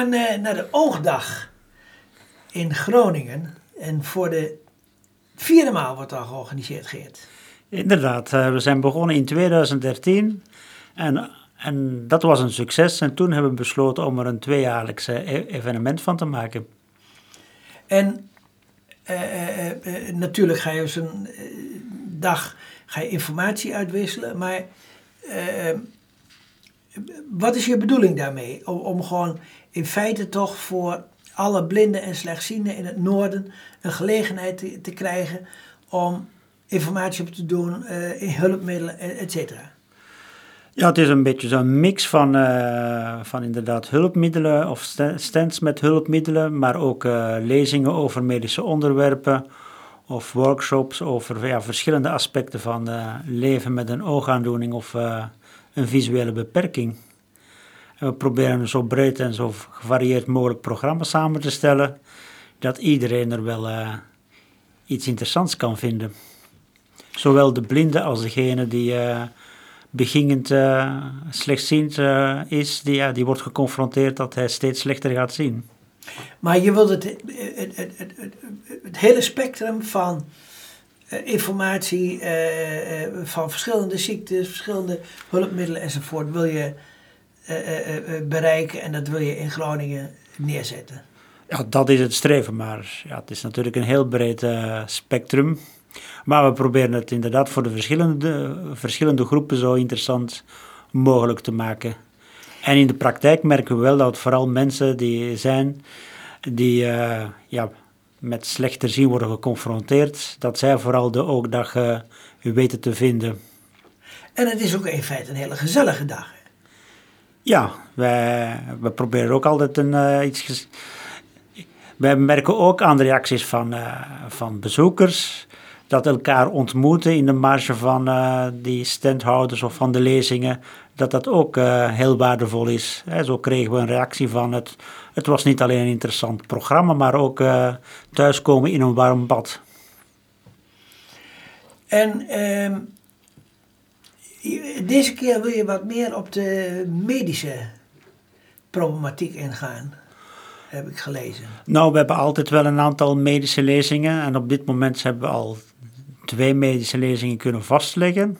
gaan uh, naar de Oogdag in Groningen. En voor de vierde maal wordt dat georganiseerd, Geert. Inderdaad, uh, we zijn begonnen in 2013 en, en dat was een succes. En toen hebben we besloten om er een tweejaarlijks e evenement van te maken. En uh, natuurlijk ga je zo'n dag ga je informatie uitwisselen, maar wat is je bedoeling daarmee? Om, gewoon in feite toch voor alle blinden en slechtzienden in het noorden een gelegenheid te, krijgen om informatie op te doen, uh, in hulpmiddelen, et cetera. Ja, het is een beetje zo'n mix van, uh, van inderdaad hulpmiddelen of stands met hulpmiddelen, maar ook uh, lezingen over medische onderwerpen of workshops over verschillende aspecten van leven met een oogaandoening of een visuele beperking. We proberen zo breed en zo gevarieerd mogelijk programma samen te stellen, dat iedereen er wel uh, iets interessants kan vinden. Zowel de blinde als degene die uh, beginnend uh, slechtziend is, die, ja, die wordt geconfronteerd dat hij steeds slechter gaat zien. Maar je wilt het, het, het, het hele spectrum van informatie van verschillende ziektes, verschillende hulpmiddelen enzovoort, wil je bereiken en dat wil je in Groningen neerzetten. Ja, dat is het streven, maar ja, het is natuurlijk een heel breed spectrum. Maar we proberen het inderdaad voor de verschillende, verschillende groepen zo interessant mogelijk te maken. En in de praktijk merken we wel dat vooral mensen die zijn die ja, met slechter zien worden geconfronteerd, dat zij vooral de oogdag uh, weten te vinden. En het is ook in feite een hele gezellige dag. Ja, wij, we proberen ook altijd een, iets wij merken ook aan de reacties van, uh, van bezoekers dat elkaar ontmoeten in de marge van uh, die standhouders of van de lezingen, dat dat ook uh, heel waardevol is. Zo kregen we een reactie van het, het was niet alleen een interessant programma, maar ook thuiskomen in een warm bad. En ehm, deze keer wil je wat meer op de medische problematiek ingaan heb ik gelezen. Nou, we hebben altijd wel een aantal medische lezingen. En op dit moment hebben we al twee medische lezingen kunnen vastleggen.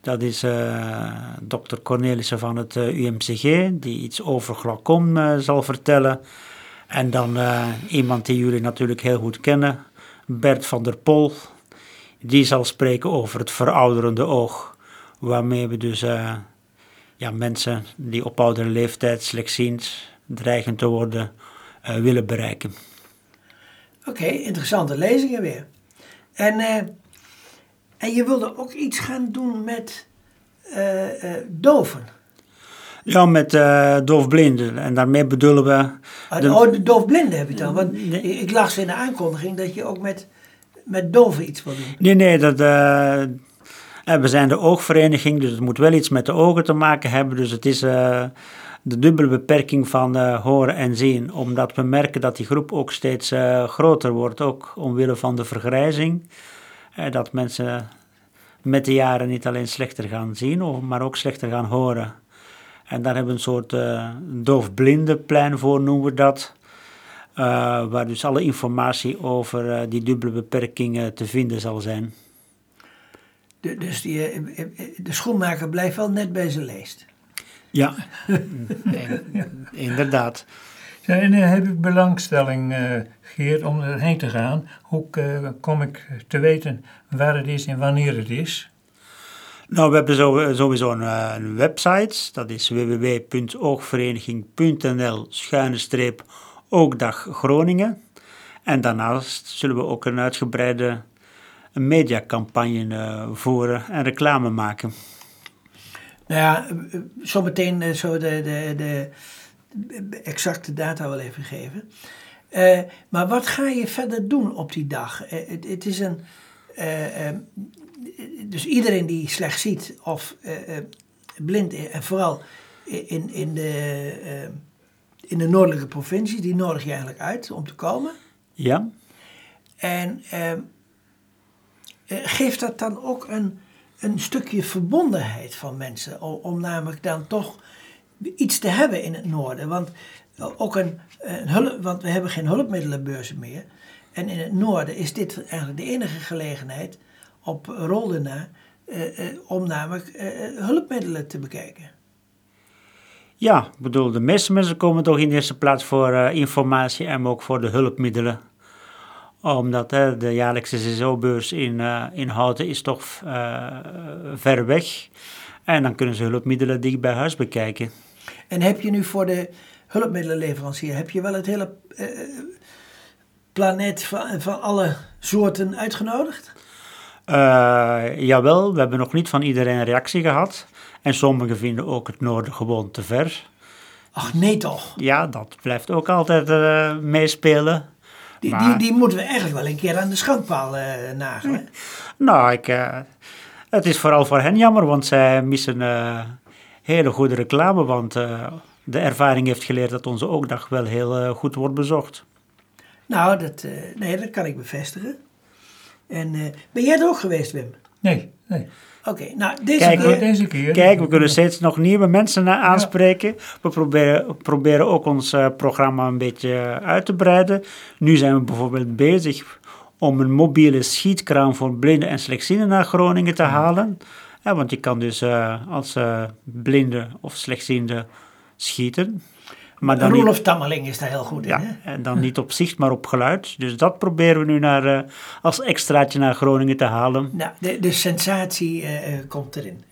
Dat is uh, dokter Cornelissen van het eh, UMCG, die iets over glaucoom uh, zal vertellen. En dan iemand die jullie natuurlijk heel goed kennen, Bert van der Pol. Die zal spreken over het verouderende oog. Waarmee we dus ja, mensen die op oudere leeftijd slechtziend dreigen te worden uh, willen bereiken. Oké, interessante lezingen weer. En, uh, en je wilde ook iets gaan doen met uh, doven. Ja, met doofblinden. En daarmee bedoelen we... Ah, de, oh, de doofblinden heb je dan. Want ik las in de aankondiging dat je ook met, met doven iets wil doen. Nee, nee, dat... we zijn de oogvereniging, dus het moet wel iets met de ogen te maken hebben. Dus het is de dubbele beperking van uh, horen en zien, omdat we merken dat die groep ook steeds uh, groter wordt, ook omwille van de vergrijzing. Uh, dat mensen met de jaren niet alleen slechter gaan zien, maar ook slechter gaan horen. En daar hebben we een soort doofblindenplein voor, noemen we dat. waar dus alle informatie over die dubbele beperking te vinden zal zijn. De, dus die, de schoenmaker blijft wel net bij zijn leest. Ja, inderdaad. en uh, heb ik belangstelling, uh, Geert, om erheen te gaan? Hoe uh, kom ik te weten waar het is en wanneer het is? Nou, we hebben sowieso een, een website. Dat is www.oogvereniging.nl schuine streep Oogdag Groningen. En daarnaast zullen we ook een uitgebreide mediacampagne voeren en reclame maken. Nou ja, zometeen uh, zo de, de, de, exacte data wel even geven. Uh, maar wat ga je verder doen op die dag? Het, is een. dus iedereen die slecht ziet of blind is, en vooral in, in, de, in de noordelijke provincie, die nodig je eigenlijk uit om te komen. Ja. En geeft dat dan ook een een stukje verbondenheid van mensen. Om, namelijk dan toch iets te hebben in het noorden. Want, ook een, een hulp, want we hebben geen hulpmiddelenbeurzen meer. En in het noorden is dit eigenlijk de enige gelegenheid op Roldena uh, uh, om namelijk uh, hulpmiddelen te bekijken. Ja, ik bedoel, de meeste mensen komen toch in eerste plaats voor informatie en ook voor de hulpmiddelen omdat hè, de jaarlijkse CCO-beurs in, uh, in Houten is toch uh, ver weg. En dan kunnen ze hulpmiddelen dicht bij huis bekijken. En heb je nu voor de hulpmiddelenleverancier, heb je wel het hele uh, planeet van, van alle soorten uitgenodigd? jawel, we hebben nog niet van iedereen een reactie gehad. En sommigen vinden ook het noorden gewoon te ver. Ach nee toch? Ja, dat blijft ook altijd meespelen. Die, die, die, moeten we eigenlijk wel een keer aan de schandpaal uh, nagelen. Nou, ik, uh, het is vooral voor hen jammer, want zij missen uh, hele goede reclame. Want de ervaring heeft geleerd dat onze Oogdag wel heel goed wordt bezocht. Nou, dat, nee, dat kan ik bevestigen. En ben jij er ook geweest, Wim? Nee, nee. Oké, nou deze, kijk, keer... deze keer. Kijk, we kunnen steeds nog nieuwe mensen aanspreken. We proberen, proberen ook ons uh, programma een beetje uit te breiden. Nu zijn we bijvoorbeeld bezig om een mobiele schietkraan voor blinden en slechtzienden naar Groningen te halen. Ja, want je kan dus uh, als uh, blinde of slechtziende schieten. Maar dan Roelof Tammeling is daar heel goed in. Ja, hè? en dan niet op zicht, maar op geluid. Dus dat proberen we nu naar, uh, als extraatje naar Groningen te halen. Nou, de, de sensatie uh, komt erin.